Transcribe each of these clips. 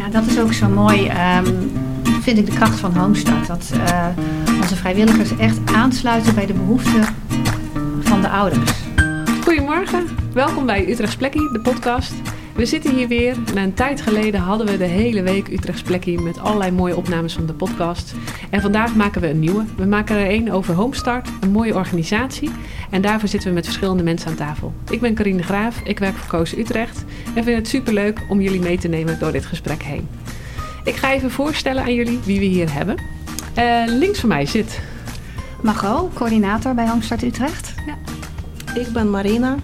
Ja, dat is ook zo mooi, ehm, vind ik de kracht van Homestart. Dat uh, onze vrijwilligers echt aansluiten bij de behoeften van de ouders. Goedemorgen, welkom bij Utrechts Plekkie, de podcast. We zitten hier weer. Na een tijd geleden hadden we de hele week Utrechts Plekkie met allerlei mooie opnames van de podcast. En vandaag maken we een nieuwe. We maken er een over Homestart, een mooie organisatie. En daarvoor zitten we met verschillende mensen aan tafel. Ik ben Carine Graaf, ik werk voor Koos Utrecht. En vind het superleuk om jullie mee te nemen door dit gesprek heen. Ik ga even voorstellen aan jullie wie we hier hebben. Uh, links van mij zit... Margot, coördinator bij Homestart Utrecht. Ja. Ik ben Marina,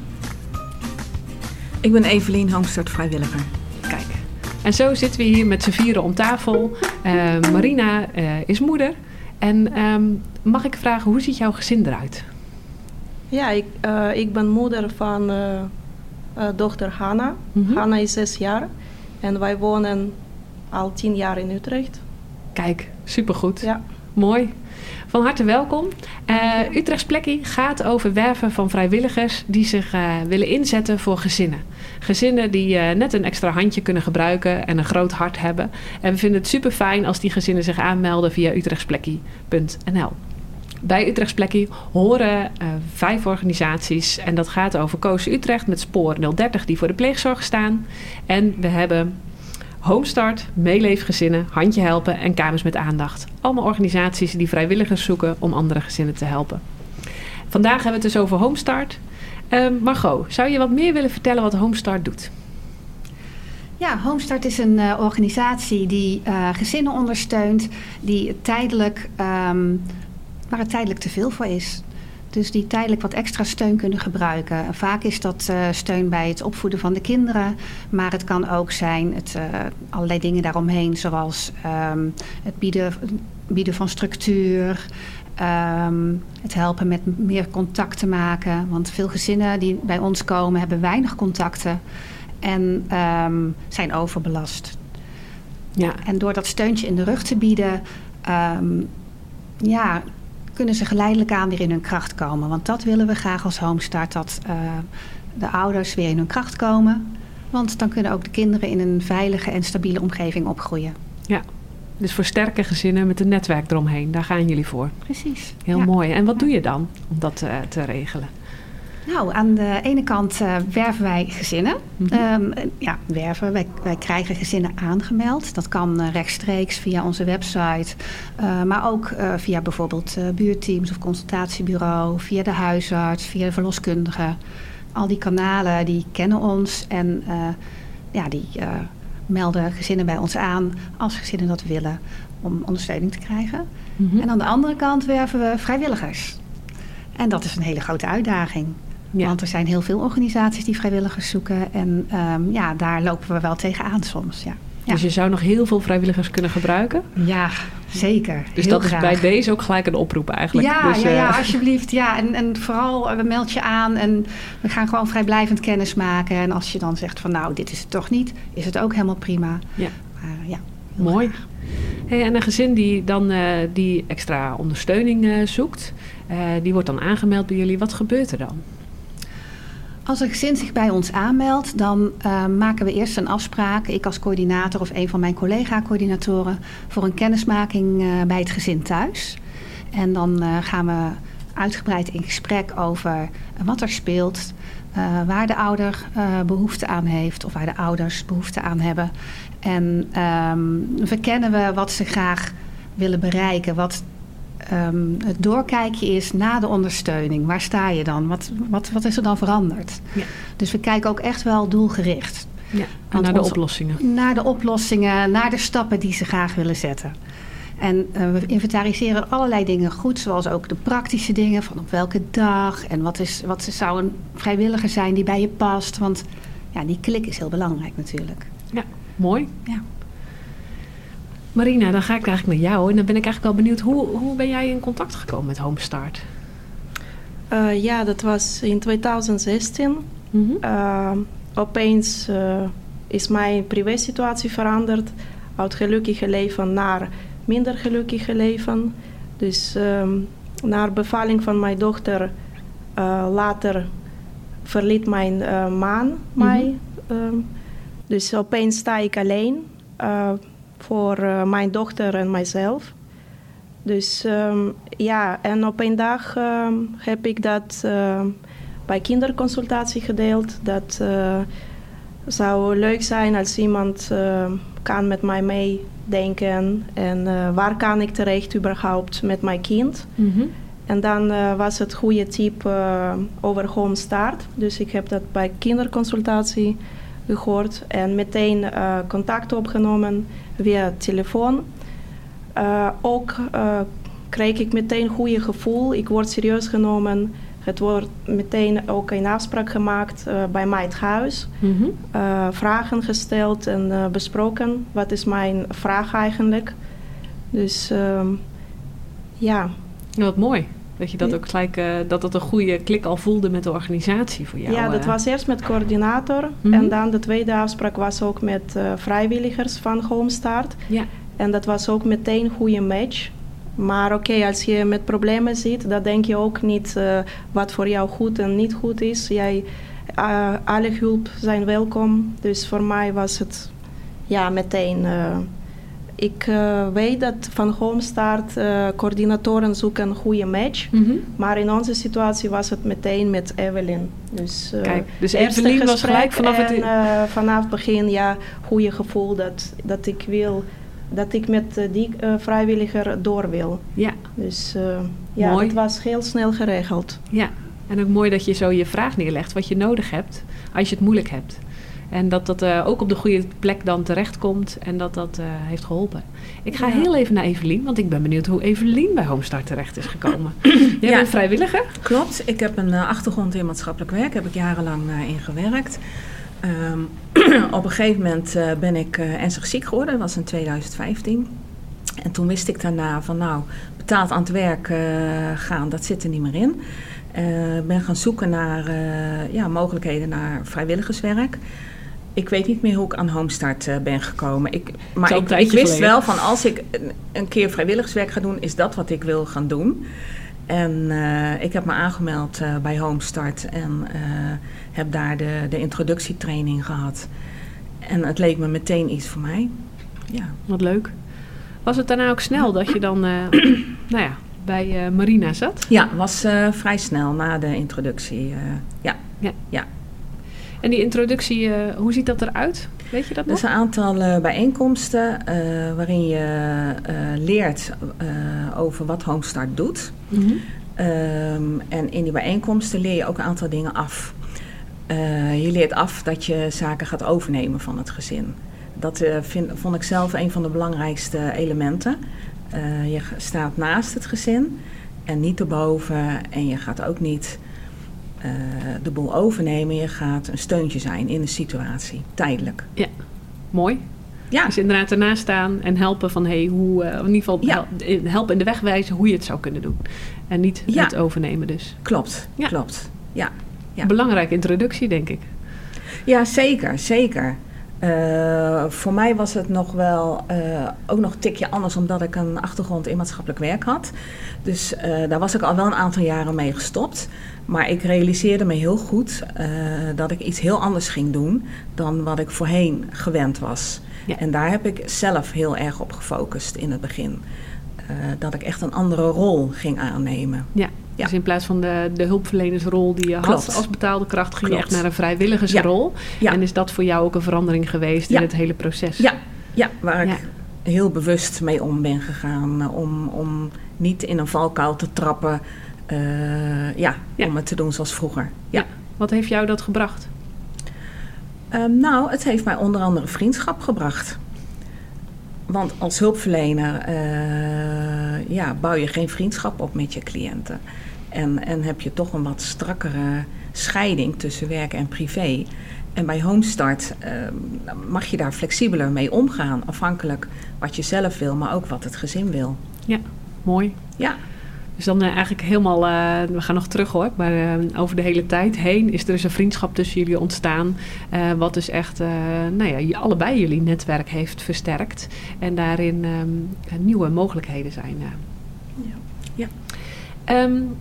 ik ben Evelien Homestart vrijwilliger. Kijk. En zo zitten we hier met z'n vieren om tafel. Uh, Marina uh, is moeder. En um, mag ik vragen, hoe ziet jouw gezin eruit? Ja, ik, uh, ik ben moeder van dochter Hanna. Mm -hmm. Hanna is zes jaar. En wij wonen al tien jaar in Utrecht. Kijk, supergoed. Ja. Mooi. Van harte welkom. Uh, gaat over werven van vrijwilligers die zich uh, willen inzetten voor gezinnen. Gezinnen die uh, net een extra handje kunnen gebruiken en een groot hart hebben. En we vinden het super fijn als die gezinnen zich aanmelden via utrechtsplekkie.nl. Bij Utrechts Plekkie horen vijf organisaties. En dat gaat over Koos Utrecht met Spoor 030 die voor de pleegzorg staan. En we hebben Homestart, Meeleefgezinnen, Handje Helpen en Kamers met Aandacht. Allemaal organisaties die vrijwilligers zoeken om andere gezinnen te helpen. Vandaag hebben we het dus over Homestart. Uh, Margot, zou je wat meer willen vertellen wat Homestart doet? Ja, Homestart is een uh, organisatie die uh, gezinnen ondersteunt die tijdelijk, um, waar het tijdelijk te veel voor is. Dus die tijdelijk wat extra steun kunnen gebruiken. Vaak is dat uh, steun bij het opvoeden van de kinderen. Maar het kan ook zijn het, uh, allerlei dingen daaromheen. Zoals um, het bieden, bieden van structuur. Um, het helpen met meer contact te maken. Want veel gezinnen die bij ons komen hebben weinig contacten. En um, zijn overbelast. Ja. En door dat steuntje in de rug te bieden... ja, kunnen ze geleidelijk aan weer in hun kracht komen. Want dat willen we graag als Homestart, dat uh, de ouders weer in hun kracht komen. Want dan kunnen ook de kinderen in een veilige en stabiele omgeving opgroeien. Ja, dus voor sterke gezinnen met een netwerk eromheen, daar gaan jullie voor. Precies. Heel ja. mooi. En wat doe je dan om dat uh, te regelen? Nou, aan de ene kant uh, werven wij gezinnen. Mm -hmm. um, ja, werven. Wij, wij, krijgen gezinnen aangemeld. Dat kan uh, rechtstreeks via onze website. Uh, maar ook via bijvoorbeeld buurteams of consultatiebureau. Via de huisarts, via de verloskundige. Al die kanalen die kennen ons. En ja, die melden gezinnen bij ons aan als gezinnen dat willen. Om ondersteuning te krijgen. Mm -hmm. En aan de andere kant werven we vrijwilligers. En dat is een hele grote uitdaging. Ja. Want er zijn heel veel organisaties die vrijwilligers zoeken. En um, ja, daar lopen we wel tegenaan soms. Ja. Ja. Dus je zou nog heel veel vrijwilligers kunnen gebruiken? Ja, zeker. Dus heel dat graag. is bij deze ook gelijk een oproep eigenlijk. Ja, dus, ja, ja alsjeblieft. Ja. En, en vooral, we meld je aan en we gaan gewoon vrijblijvend kennis maken. En als je dan zegt van nou, dit is het toch niet, is het ook helemaal prima. Ja. Maar, ja Mooi. Hey, en een gezin die dan uh, die extra ondersteuning uh, zoekt, die wordt dan aangemeld bij jullie. Wat gebeurt er dan? Als een gezin zich bij ons aanmeldt, dan uh, maken we eerst een afspraak, ik als coördinator of een van mijn collega-coördinatoren, voor een kennismaking uh, bij het gezin thuis. En dan uh, gaan we uitgebreid in gesprek over wat er speelt, waar de ouder behoefte aan heeft of waar de ouders behoefte aan hebben. En um, verkennen we wat ze graag willen bereiken, wat um, het doorkijkje is na de ondersteuning. Waar sta je dan? Wat, wat, wat is er dan veranderd? Ja. Dus we kijken ook echt wel doelgericht. Ja, en naar de ons, oplossingen. Naar de oplossingen, naar de stappen die ze graag willen zetten. En uh, we inventariseren allerlei dingen goed, zoals ook de praktische dingen van op welke dag en wat, is, wat zou een vrijwilliger zijn die bij je past. Want ja, die klik is heel belangrijk natuurlijk. Ja, mooi. Ja. Marina, dan ga ik eigenlijk naar jou. En dan ben ik eigenlijk wel benieuwd, hoe, hoe ben jij in contact gekomen met Homestart? Uh, ja, dat was in 2016. Mm-hmm. Uh, opeens uh, is mijn privésituatie veranderd. Uit gelukkige leven naar minder gelukkige leven. Dus um, naar bevalling van mijn dochter later verliet mijn man mij. Mm-hmm. dus opeens sta ik alleen. Voor mijn dochter en mijzelf. Dus ehm, ja, en op een dag ehm, heb ik dat ehm, bij kinderconsultatie gedeeld. Dat uh, zou leuk zijn als iemand kan met mij meedenken. En uh, waar kan ik terecht überhaupt met mijn kind? Mm En dan uh, was het goede tip over Home Start. Dus ik heb dat bij kinderconsultatie gehoord. En meteen contact opgenomen via telefoon. Uh, ook uh, kreeg ik meteen een goede gevoel. Ik word serieus genomen. Het wordt meteen ook een afspraak gemaakt uh, bij mij het huis. Mm -hmm. vragen gesteld en besproken. Wat is mijn vraag eigenlijk? Dus ehm, ja. Wat mooi. Dat je dat ook gelijk, dat het een goede klik al voelde met de organisatie voor jou. Ja, dat was eerst met coördinator. Mm -hmm. En dan de tweede afspraak was ook met vrijwilligers van Homestart. Ja. En dat was ook meteen een goede match. Maar oké, als je met problemen zit, dan denk je ook niet uh, wat voor jou goed en niet goed is. Jij, alle hulp zijn welkom. Dus voor mij was het ja, meteen. Uh, ik weet dat van Homestart coördinatoren zoeken een goede match. Mm -hmm. Maar in onze situatie was het meteen met Evelyn. Dus, Kijk, dus Evelyn was gelijk vanaf en, het... vanaf het begin, ja, goede gevoel dat, dat ik wil dat ik met die uh, vrijwilliger door wil. Ja. Dus uh, ja, mooi. het was heel snel geregeld. Ja, en ook mooi dat je zo je vraag neerlegt wat je nodig hebt als je het moeilijk hebt. En dat dat uh, ook op de goede plek dan terechtkomt en dat dat heeft geholpen. Ik ga ja. heel even naar Evelien, want ik ben benieuwd hoe Evelien bij Homestart terecht is gekomen. Jij ja. bent vrijwilliger? Klopt, ik heb een achtergrond in maatschappelijk werk, heb ik jarenlang in gewerkt. Um, op een gegeven moment ben ik ernstig ziek geworden. Dat was in 2015. En toen wist ik daarna van nou, betaald aan het werk gaan, dat zit er niet meer in. Ik ben gaan zoeken naar ja, mogelijkheden naar vrijwilligerswerk. Ik weet niet meer hoe ik aan Homestart ben gekomen. Ik, maar ik, ik, wist wel van als ik een keer vrijwilligerswerk ga doen, is dat wat ik wil gaan doen. En uh, ik heb me aangemeld uh, bij Homestart en heb daar de, de introductietraining gehad. En het leek me meteen iets voor mij. Ja. Wat leuk. Was het daarna ook snel dat je dan nou ja, bij Marina zat? Ja, was vrij snel na de introductie. ja. ja. ja. En die introductie, hoe ziet dat eruit? Weet je dat nog? Er zijn een aantal uh, bijeenkomsten uh, waarin je leert over wat Homestart doet. Mm -hmm. um, en in die bijeenkomsten leer je ook een aantal dingen af. je leert af dat je zaken gaat overnemen van het gezin. Dat vind, vond ik zelf een van de belangrijkste elementen. je staat naast het gezin en niet erboven. En je gaat ook niet uh, de boel overnemen. Je gaat een steuntje zijn in de situatie, tijdelijk. Ja, mooi. Ja. Dus inderdaad ernaast staan en helpen van hey, hoe, uh, in ieder geval ja. helpen in de weg wijzen hoe je het zou kunnen doen. En niet ja. het overnemen dus. Klopt, ja. klopt. Ja. ja. Belangrijke introductie, denk ik. Ja, zeker, zeker. Uh, voor mij was het nog wel uh, ook nog een tikje anders, omdat ik een achtergrond in maatschappelijk werk had. Dus uh, daar was ik al wel een aantal jaren mee gestopt. Maar ik realiseerde me heel goed dat ik iets heel anders ging doen dan wat ik voorheen gewend was. Ja. En daar heb ik zelf heel erg op gefocust in het begin. dat ik echt een andere rol ging aannemen. Ja. Ja. Dus in plaats van de, de hulpverlenersrol die je Klopt. had als betaalde kracht, ging Klopt. je echt naar een vrijwilligersrol. Ja. En is dat voor jou ook een verandering geweest in het hele proces? Ja, ja waar ik heel bewust mee om ben gegaan. eh, Om, om niet in een valkuil te trappen. Uh, ja, om het te doen zoals vroeger. Ja. Wat heeft jou dat gebracht? Um, nou, het heeft mij onder andere vriendschap gebracht. Want als hulpverlener uh, ja, bouw je geen vriendschap op met je cliënten. En, en heb je toch een wat strakkere scheiding tussen werk en privé. En bij Homestart uh, mag je daar flexibeler mee omgaan. Afhankelijk wat je zelf wil, maar ook wat het gezin wil. Ja, mooi. Ja. Dus dan uh, eigenlijk helemaal, uh, we gaan nog terug hoor, maar uh, over de hele tijd heen is er dus een vriendschap tussen jullie ontstaan. wat dus echt, nou ja, allebei jullie netwerk heeft versterkt. En daarin um, nieuwe mogelijkheden zijn. Ja. ja. Um,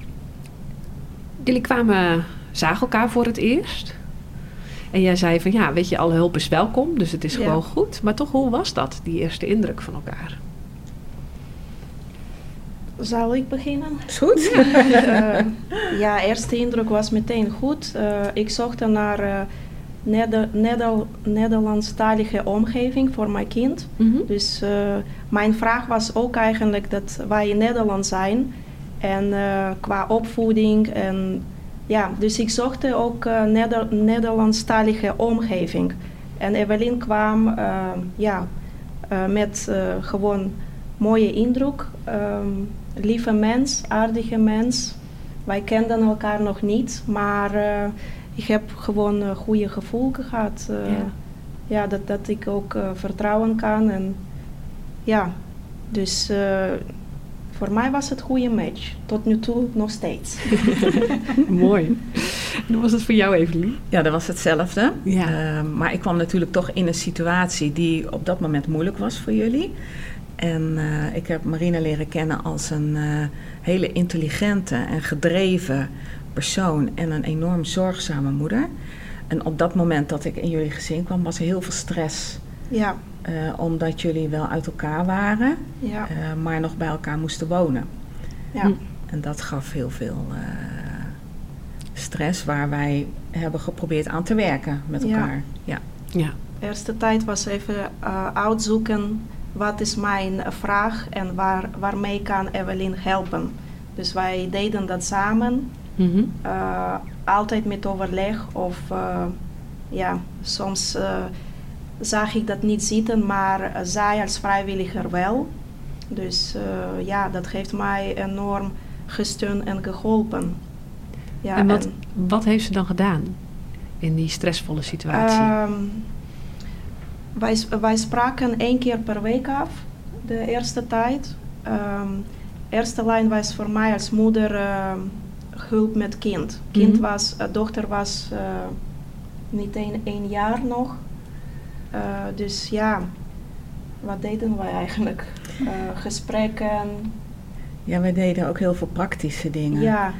jullie kwamen, zagen elkaar voor het eerst. En jij zei van ja, weet je, alle hulp is welkom, dus het is gewoon goed. Maar toch, hoe was dat, die eerste indruk van elkaar? Zal ik beginnen? Is goed. uh, ja, eerste indruk was meteen goed. Uh, ik zocht naar uh, Neder Neder Nederlandstalige omgeving voor mijn kind. Mm -hmm. Dus mijn vraag was ook eigenlijk dat wij in Nederland zijn. En qua opvoeding en ja, dus ik zocht ook Neder Nederlandstalige omgeving. En Evelien kwam ja, met gewoon mooie indruk. Um, lieve mens, aardige mens. Wij kenden elkaar nog niet, maar uh, ik heb gewoon een goede gevoel gehad. Uh, ja. ja. dat, dat ik ook uh, vertrouwen kan. En ja, dus voor mij was het een goede match. Tot nu toe nog steeds. Mooi. Hoe was het voor jou, Evelien? Ja, dat was hetzelfde. Ja. maar ik kwam natuurlijk toch in een situatie die op dat moment moeilijk was voor jullie. En uh, ik heb Marina leren kennen als een uh, hele intelligente en gedreven persoon en een enorm zorgzame moeder. En op dat moment dat ik in jullie gezin kwam, was er heel veel stress. Ja. Uh, omdat jullie wel uit elkaar waren, ja. maar nog bij elkaar moesten wonen. Ja. En dat gaf heel veel stress waar wij hebben geprobeerd aan te werken met elkaar. Ja. ja. De eerste tijd was even uitzoeken wat is mijn vraag en waar, waarmee kan Evelyn helpen. Dus wij deden dat samen, mm -hmm. uh, altijd met overleg of uh, ja, soms uh, zag ik dat niet zitten, maar zij als vrijwilliger wel. Dus ja, dat heeft mij enorm gesteund en geholpen. Ja, en wat, en, wat heeft ze dan gedaan in die stressvolle situatie? Um, wij, wij spraken één keer per week af, de eerste tijd. Um, eerste lijn was voor mij als moeder uh, hulp met kind. Kind mm -hmm. was, uh, dochter was uh, niet één, één jaar nog. dus ja, wat deden wij eigenlijk? gesprekken. Ja, wij deden ook heel veel praktische dingen. Ja.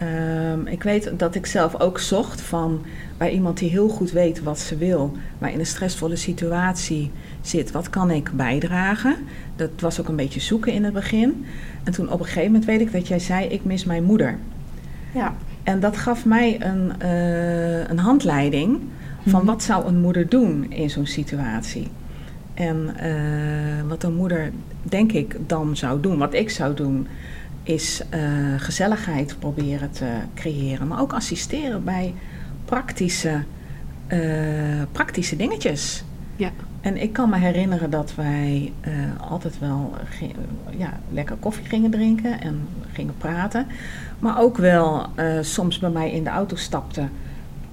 Um, ik weet dat ik zelf ook zocht van bij iemand die heel goed weet wat ze wil, maar in een stressvolle situatie zit. Wat kan ik bijdragen? Dat was ook een beetje zoeken in het begin. En toen op een gegeven moment weet ik dat jij zei: Ik mis mijn moeder. Ja. En dat gaf mij een, uh, een handleiding van mm-hmm. wat zou een moeder doen in zo'n situatie. En uh, wat een moeder, denk ik, dan zou doen, wat ik zou doen, is uh, gezelligheid proberen te creëren. Maar ook assisteren bij praktische, uh, praktische dingetjes. Ja. En ik kan me herinneren dat wij uh, altijd wel ja, lekker koffie gingen drinken en gingen praten. Maar ook wel soms bij mij in de auto stapten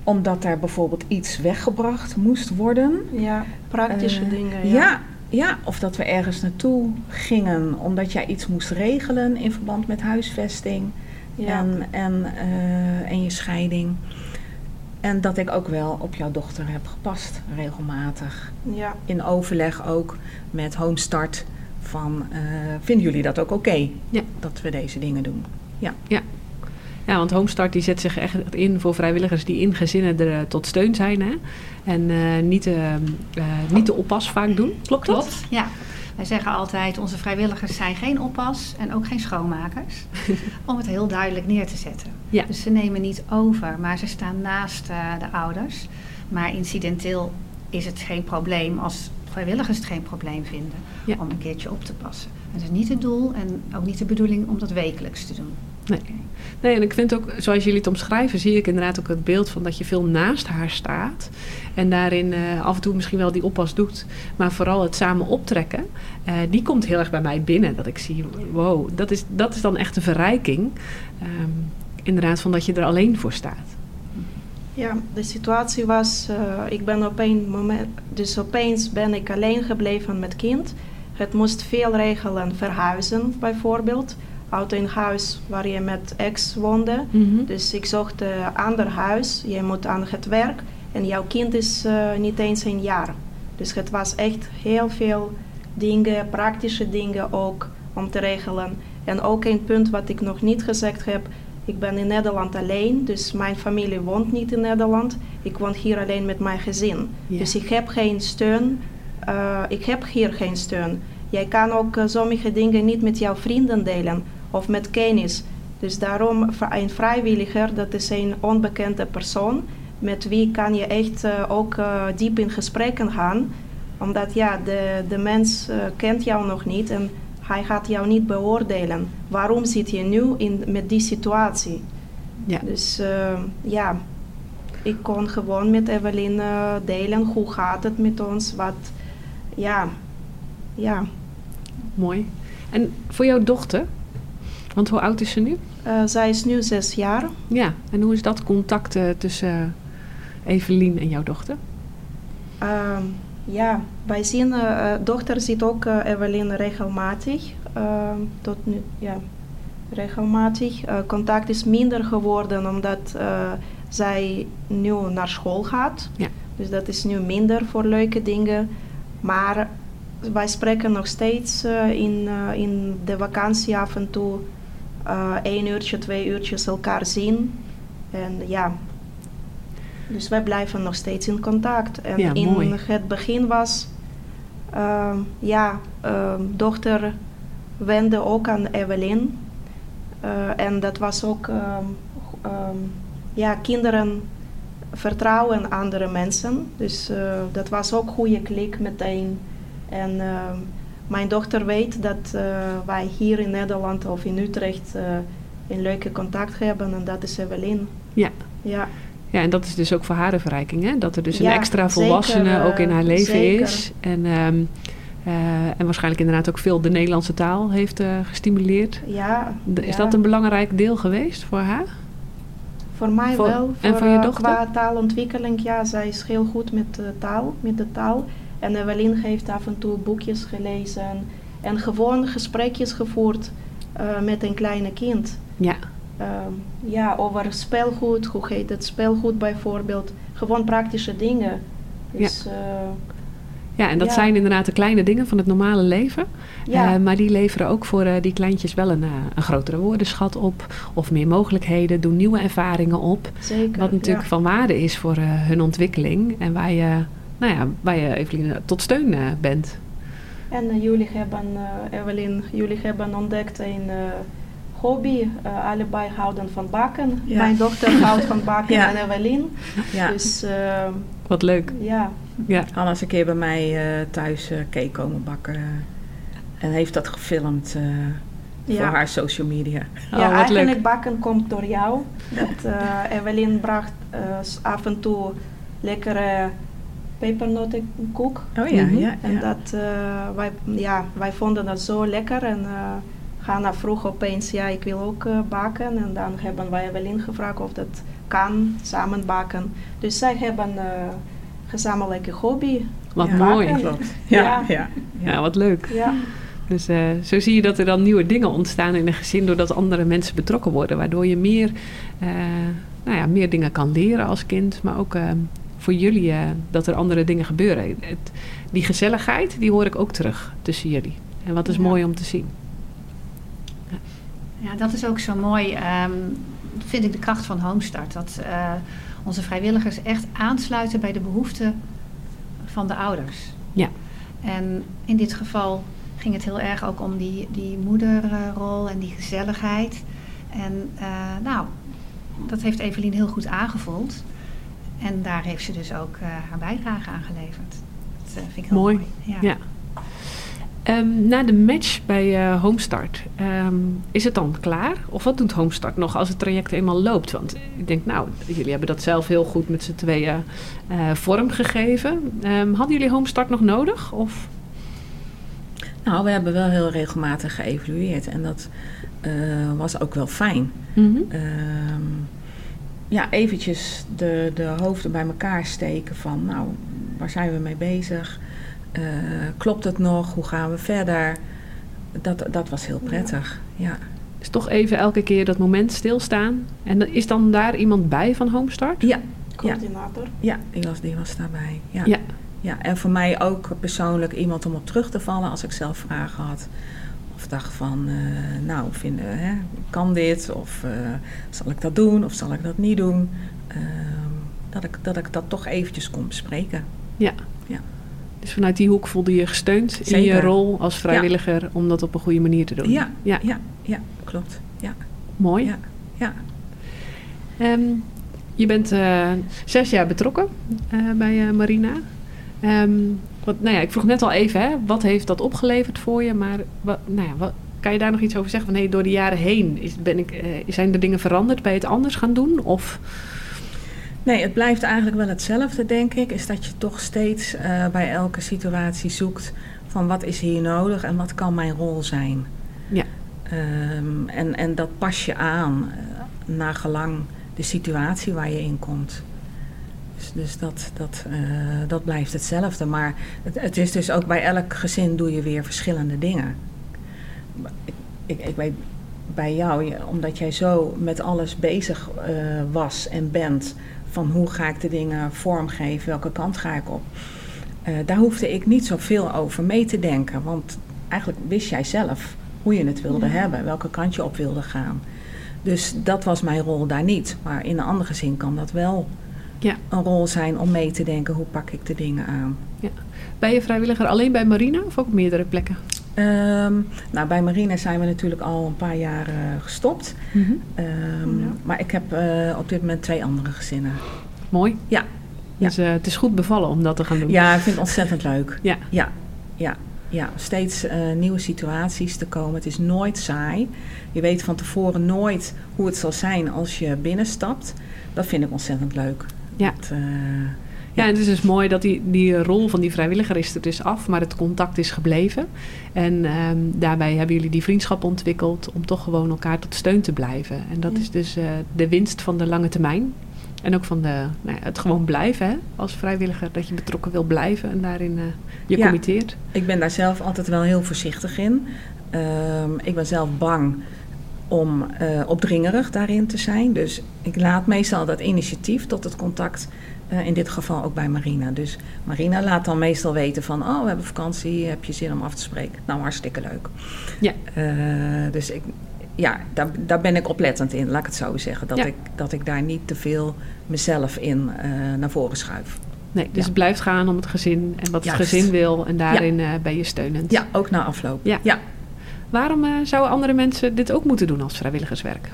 omdat er bijvoorbeeld iets weggebracht moest worden. Ja, praktische dingen. Ja. ja. Ja, of dat we ergens naartoe gingen omdat jij iets moest regelen in verband met huisvesting ja. en, en, uh, en je scheiding. En dat ik ook wel op jouw dochter heb gepast, regelmatig. Ja. In overleg ook met Homestart van, uh, vinden jullie dat ook oké? Okay, ja. Dat we deze dingen doen. Ja. ja. Ja, want Homestart die zet zich echt in voor vrijwilligers die in gezinnen er tot steun zijn. Hè? En uh, niet, uh, uh, niet de oppas vaak doen. Klopt dat? Klopt, ja. Wij zeggen altijd, onze vrijwilligers zijn geen oppas en ook geen schoonmakers. om het heel duidelijk neer te zetten. Ja. Dus ze nemen niet over, maar ze staan naast de ouders. Maar incidenteel is het geen probleem als vrijwilligers het geen probleem vinden ja. om een keertje op te passen. Het is niet het doel en ook niet de bedoeling om dat wekelijks te doen. Nee. Nee, en ik vind ook, zoals jullie het omschrijven, zie ik inderdaad ook het beeld van dat je veel naast haar staat. En daarin uh, af en toe misschien wel die oppas doet. Maar vooral het samen optrekken, uh, die komt heel erg bij mij binnen. Dat ik zie, wow, dat is, dat is dan echt een verrijking. Um, inderdaad, van dat je er alleen voor staat. Ja, de situatie was, uh, ik ben op een moment, dus opeens ben ik alleen gebleven met kind. Het moest veel regelen, verhuizen bijvoorbeeld uit een huis waar je met ex woonde. Mm-hmm. Dus ik zocht een ander huis. Je moet aan het werk en jouw kind is uh, niet eens een jaar. Dus het was echt heel veel dingen, praktische dingen ook om te regelen. En ook een punt wat ik nog niet gezegd heb. Ik ben in Nederland alleen, dus mijn familie woont niet in Nederland. Ik woon hier alleen met mijn gezin. Dus ik heb geen steun. Uh, ik heb hier geen steun. Jij kan ook uh, sommige dingen niet met jouw vrienden delen of met kennis. Dus daarom een vrijwilliger, dat is een onbekende persoon. Met wie kan je echt uh, ook diep in gesprekken gaan. Omdat ja, de, de mens kent jou nog niet en hij gaat jou niet beoordelen. Waarom zit je nu in, met die situatie? Ja. Dus uh, ja, ik kon gewoon met Evelyn delen hoe gaat het met ons. Wat, ja, ja. Mooi. En voor jouw dochter, want hoe oud is ze nu? Uh, zij is nu zes jaar. Ja, en hoe is dat contact tussen Evelien en jouw dochter? Ehm, ja, wij zien, dochter ziet ook Evelien regelmatig. Uh, tot nu, ja, regelmatig. contact is minder geworden omdat zij nu naar school gaat. Ja. Dus dat is nu minder voor leuke dingen. Maar wij spreken nog steeds in, in de vakantie af en toe één uurtje, twee uurtjes elkaar zien. En ja, dus wij blijven nog steeds in contact. En ja, in mooi. het begin was, uh, ja, uh, dochter wende ook aan Evelyn. Uh, en dat was ook, um, ja, kinderen vertrouwen andere mensen. Dus eh, dat was ook goede klik meteen. En mijn dochter weet dat eh, wij hier in Nederland of in Utrecht een leuke contact hebben. En dat is Evelyn. Ja. Ja. Ja, en dat is dus ook voor haar een verrijking, hè? Dat er dus een extra volwassene ook in haar leven is. En, um, uh, en waarschijnlijk inderdaad ook veel de Nederlandse taal heeft uh, gestimuleerd. Ja. Is dat een belangrijk deel geweest voor haar? Voor mij voor, wel. Voor, en voor je eh, dochter? Qua taalontwikkeling, ja, zij is heel goed met de taal. Met de taal. En Evelien heeft af en toe boekjes gelezen. En gewoon gesprekjes gevoerd uh, met een kleine kind. Ja. Ehm, ja, over speelgoed, hoe heet het speelgoed bijvoorbeeld. Gewoon praktische dingen. Dus, ja. Uh, ja, en dat zijn inderdaad de kleine dingen van het normale leven. Ja. Uh, maar die leveren ook voor uh, die kleintjes wel een, een grotere woordenschat op. Of meer mogelijkheden, doen nieuwe ervaringen op. Zeker, wat natuurlijk van waarde is voor hun ontwikkeling. En waar je, nou ja, waar je Evelien tot steun bent. En jullie hebben, Evelien, jullie hebben ontdekt een hobby. Uh, allebei houden van bakken. Mijn dochter houdt van bakken ja. en Evelien. Ja. Dus, uh, Wat leuk. Ja. ja. Anna is een keer bij mij uh, thuis cake komen bakken. en heeft dat gefilmd voor haar social media. Ja, oh, eigenlijk leuk. bakken komt door jou. Dat Evelien bracht af en toe lekkere pepernotenkoek. Oh ja, ja. En dat, wij, ja, wij vonden dat zo lekker. En Hanna vroeg opeens, ja, ik wil ook uh, baken. En dan hebben wij Evelien gevraagd of dat kan, samen baken. Dus zij hebben uh, gezamenlijke hobby. Wat mooi. Ja, ja. Ja. ja. wat leuk. Ja. Dus uh, zo zie je dat er dan nieuwe dingen ontstaan in een gezin doordat andere mensen betrokken worden. Waardoor je meer, nou ja, meer dingen kan leren als kind. Maar ook voor jullie dat er andere dingen gebeuren. Het, die gezelligheid, die hoor ik ook terug tussen jullie. En wat is mooi om te zien. Ja, dat is ook zo mooi, um, vind ik de kracht van Homestart. Dat uh, onze vrijwilligers echt aansluiten bij de behoeften van de ouders. Ja. En in dit geval ging het heel erg ook om die, die moederrol en die gezelligheid. En uh, nou, dat heeft Evelien heel goed aangevoeld. En daar heeft ze dus ook uh, haar bijdrage aan geleverd. Dat vind ik heel mooi. mooi. ja. Um, na de match bij uh, Homestart, um, is het dan klaar? Of wat doet Homestart nog als het traject eenmaal loopt? Want ik denk, nou, jullie hebben dat zelf heel goed met z'n tweeën uh, vormgegeven. Um, hadden jullie Homestart nog nodig? Of? Nou, we hebben wel heel regelmatig geëvalueerd en dat uh, was ook wel fijn. Mm -hmm. Ja, eventjes de, de hoofden bij elkaar steken van, nou, waar zijn we mee bezig? Uh, klopt het nog? Hoe gaan we verder? Dat, dat was heel prettig, ja. Dus toch even elke keer dat moment stilstaan. En is dan daar iemand bij van Homestart? Ja. Coördinator? Ja, die, was, die was daarbij. Ja. ja. Ja. en voor mij ook persoonlijk iemand om op terug te vallen als ik zelf vragen had. Of dacht van, uh, nou, vinden, hè, kan dit? Of zal ik dat doen? Of zal ik dat niet doen? Ehm, dat, ik, dat ik dat toch eventjes kon bespreken. Ja. ja. Dus vanuit die hoek voelde je gesteund in je rol als vrijwilliger om dat op een goede manier te doen. Ja, ja, ja, ja klopt. Ja. Mooi. Ja. ja. Ehm, je bent uh, zes jaar betrokken bij Marina. Um, nou ja, ik vroeg net al even, hè, wat heeft dat opgeleverd voor je? Maar wat, nou ja, wat, kan je daar nog iets over zeggen? Van, hey, door de jaren heen is, ben ik, zijn er dingen veranderd? bij het anders gaan doen? Of... Nee, het blijft eigenlijk wel hetzelfde, denk ik. Is dat je toch steeds bij elke situatie zoekt van wat is hier nodig en wat kan mijn rol zijn. Ja. Um, en, en dat pas je aan naar gelang de situatie waar je in komt. Dus, dus dat, dat, uh, dat blijft hetzelfde. Maar het, het, is dus ook bij elk gezin doe je weer verschillende dingen. Ik, ik, ik weet bij jou, omdat jij zo met alles bezig uh, was en bent, van hoe ga ik de dingen vormgeven, welke kant ga ik op. Uh, daar hoefde ik niet zoveel over mee te denken, want eigenlijk wist jij zelf hoe je het wilde ja. hebben, welke kant je op wilde gaan. Dus dat was mijn rol daar niet. Maar in een andere zin kan dat wel ja. een rol zijn om mee te denken hoe pak ik de dingen aan. Ja. Ben je vrijwilliger alleen bij Marina of ook op meerdere plekken? Um, nou, bij Marina zijn we natuurlijk al een paar jaar uh, gestopt. Mm -hmm. um, ja. Maar ik heb uh, op dit moment twee andere gezinnen. Mooi. Ja. Dus uh, het is goed bevallen om dat te gaan doen. Ja, ik vind het ontzettend leuk. Ja. Ja. ja ja, steeds uh, nieuwe situaties te komen. Het is nooit saai. Je weet van tevoren nooit hoe het zal zijn als je binnenstapt. Dat vind ik ontzettend leuk. Ja. Dat, uh, ja, en het is dus mooi dat die, die rol van die vrijwilliger is er dus af, maar het contact is gebleven. En um, daarbij hebben jullie die vriendschap ontwikkeld om toch gewoon elkaar tot steun te blijven. En dat ja. is dus uh, de winst van de lange termijn. En ook van de, nou ja, het gewoon blijven hè, als vrijwilliger. Dat je betrokken wil blijven en daarin uh, je ja, committeert. Ik ben daar zelf altijd wel heel voorzichtig in. Um, ik ben zelf bang om uh, opdringerig daarin te zijn. Dus ik laat meestal dat initiatief tot het contact. Uh, in dit geval ook bij Marina. Dus Marina laat dan meestal weten van... oh, we hebben vakantie, heb je zin om af te spreken? Nou, hartstikke leuk. Ja. Uh, dus ik, ja, daar, daar ben ik oplettend in, laat ik het zo zeggen. Dat, ja. ik, dat ik daar niet te veel mezelf in naar voren schuif. Nee, dus ja. het blijft gaan om het gezin en wat Juist. het gezin wil. En daarin ja. ben je steunend. Ja, ook na afloop. Ja. ja. Waarom uh, zouden andere mensen dit ook moeten doen als vrijwilligerswerk?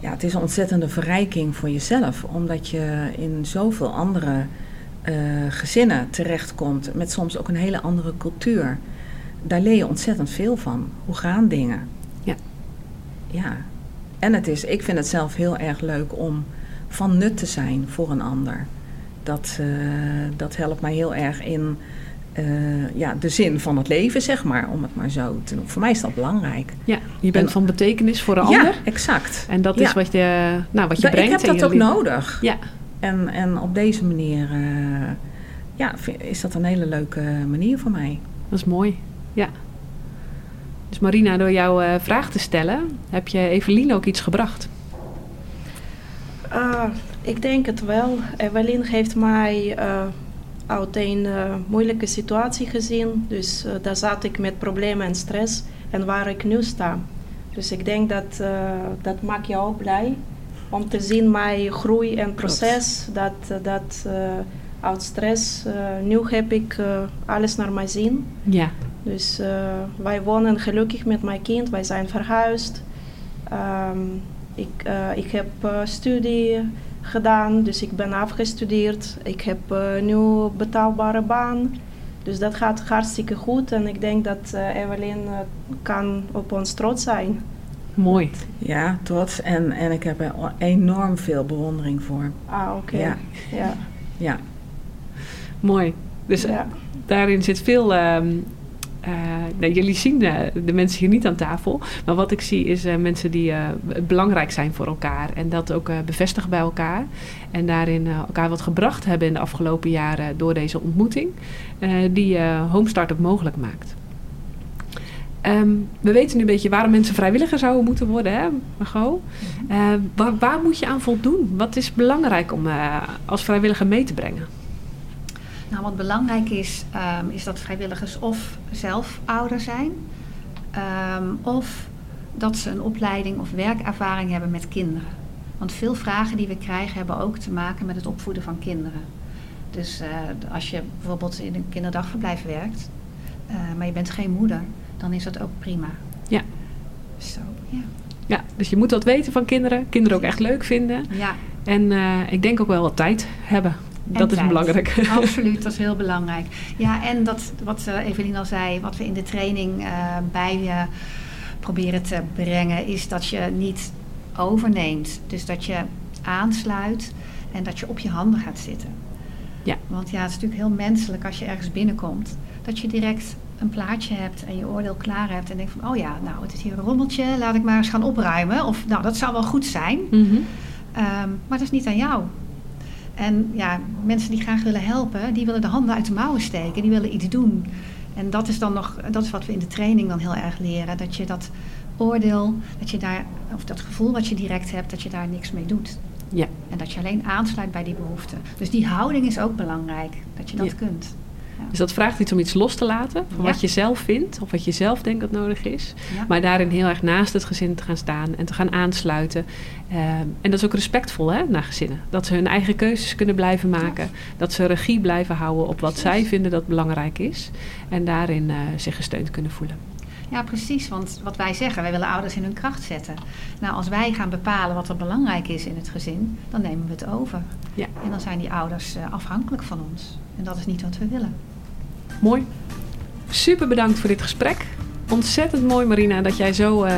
Ja, het is een ontzettende verrijking voor jezelf. Omdat je in zoveel andere gezinnen terechtkomt. Met soms ook een hele andere cultuur. Daar leer je ontzettend veel van. Hoe gaan dingen? Ja ja, en het is, ik vind het zelf heel erg leuk om van nut te zijn voor een ander. Dat, uh, dat helpt mij heel erg in uh, ja, de zin van het leven, zeg maar, om het maar zo te doen. Voor mij is dat belangrijk. Ja, je bent en, van betekenis voor een ja, ander. exact. En dat is ja. wat je, nou, wat je da, brengt. Ik heb dat ook leven. nodig. Ja. En, en op deze manier uh, ja, is dat een hele leuke manier voor mij. Dat is mooi, ja. Dus Marina, door jouw uh, vraag te stellen, heb je Evelien ook iets gebracht? Uh, ik denk het wel. Evelien heeft mij uh, uit een moeilijke situatie gezien. Dus daar zat ik met problemen en stress en waar ik nu sta. Dus ik denk dat dat maakt jou ook blij. Om te zien mijn groei en proces. Dat, dat uit stress, nu heb ik alles naar mijn zin. Ja. Dus wij wonen gelukkig met mijn kind, wij zijn verhuisd. Um, ik, ik heb studie gedaan, dus ik ben afgestudeerd. Ik heb nu een betaalbare baan. Dus dat gaat hartstikke goed en ik denk dat Evelien kan op ons trots zijn. Mooi. Ja, trots. En, en ik heb er enorm veel bewondering voor. Ah, oké. Okay. Ja. ja. ja. Mooi. Dus ja. daarin zit veel um, uh, nou, jullie zien uh, de mensen hier niet aan tafel. Maar wat ik zie is uh, mensen die belangrijk zijn voor elkaar. En dat ook bevestigen bij elkaar. En daarin elkaar wat gebracht hebben in de afgelopen jaren door deze ontmoeting. die Homestart ook mogelijk maakt. Um, we weten nu een beetje waarom mensen vrijwilliger zouden moeten worden, hè, Margot? waar, waar, moet je aan voldoen? Wat is belangrijk om als vrijwilliger mee te brengen? Nou, wat belangrijk is, um, is dat vrijwilligers of zelf ouder zijn. Ehm, of dat ze een opleiding of werkervaring hebben met kinderen. Want veel vragen die we krijgen hebben ook te maken met het opvoeden van kinderen. Dus uh, als je bijvoorbeeld in een kinderdagverblijf werkt, uh, maar je bent geen moeder, dan is dat ook prima. Ja. Zo, ja. Ja, dus je moet wat weten van kinderen. Kinderen ook echt leuk vinden. Ja. En uh, ik denk ook wel wat tijd hebben. Dat is belangrijk. Absoluut, dat is heel belangrijk. Ja, en dat, wat Evelien al zei, wat we in de training uh, bij je proberen te brengen, is dat je niet overneemt. Dus dat je aansluit en dat je op je handen gaat zitten. Ja. Want ja, het is natuurlijk heel menselijk als je ergens binnenkomt, dat je direct een plaatje hebt en je oordeel klaar hebt en denkt van, oh ja, nou het is hier een rommeltje, laat ik maar eens gaan opruimen. Of nou, dat zou wel goed zijn. Mm -hmm. um, maar dat is niet aan jou. En ja, mensen die graag willen helpen, die willen de handen uit de mouwen steken, die willen iets doen. En dat is dan nog, dat is wat we in de training dan heel erg leren. Dat je dat oordeel, dat je daar, of dat gevoel wat je direct hebt, dat je daar niks mee doet. Ja. En dat je alleen aansluit bij die behoeften. Dus die houding is ook belangrijk, dat je dat Ja. kunt. Dus dat vraagt iets om iets los te laten van wat je zelf vindt of wat je zelf denkt dat nodig is. Maar daarin heel erg naast het gezin te gaan staan en te gaan aansluiten. Ehm, en dat is ook respectvol hè, naar gezinnen. Dat ze hun eigen keuzes kunnen blijven maken. Dat ze regie blijven houden op wat zij vinden dat belangrijk is. En daarin eh, zich gesteund kunnen voelen. Ja, precies. Want wat wij zeggen, wij willen ouders in hun kracht zetten. Nou, als wij gaan bepalen wat er belangrijk is in het gezin, dan nemen we het over. Ja. En dan zijn die ouders eh, afhankelijk van ons. En dat is niet wat we willen. Mooi. Super bedankt voor dit gesprek. Ontzettend mooi Marina dat jij zo eh,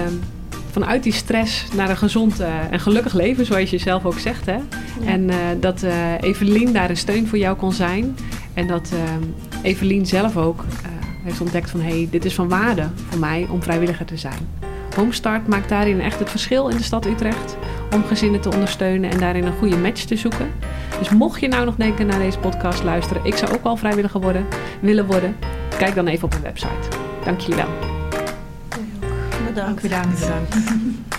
vanuit die stress naar een gezond eh, en gelukkig leven, zoals je zelf ook zegt. Hè? En eh, dat Evelien daar een steun voor jou kon zijn. En dat eh, Evelien zelf ook heeft ontdekt van hé, hey, dit is van waarde voor mij om vrijwilliger te zijn. Homestart maakt daarin echt het verschil in de stad Utrecht om gezinnen te ondersteunen en daarin een goede match te zoeken. Dus mocht je nou nog denken naar deze podcast luisteren, ik zou ook wel vrijwilliger worden, willen worden, kijk dan even op mijn website. Dank jullie wel. Bedankt. Ook bedankt. bedankt.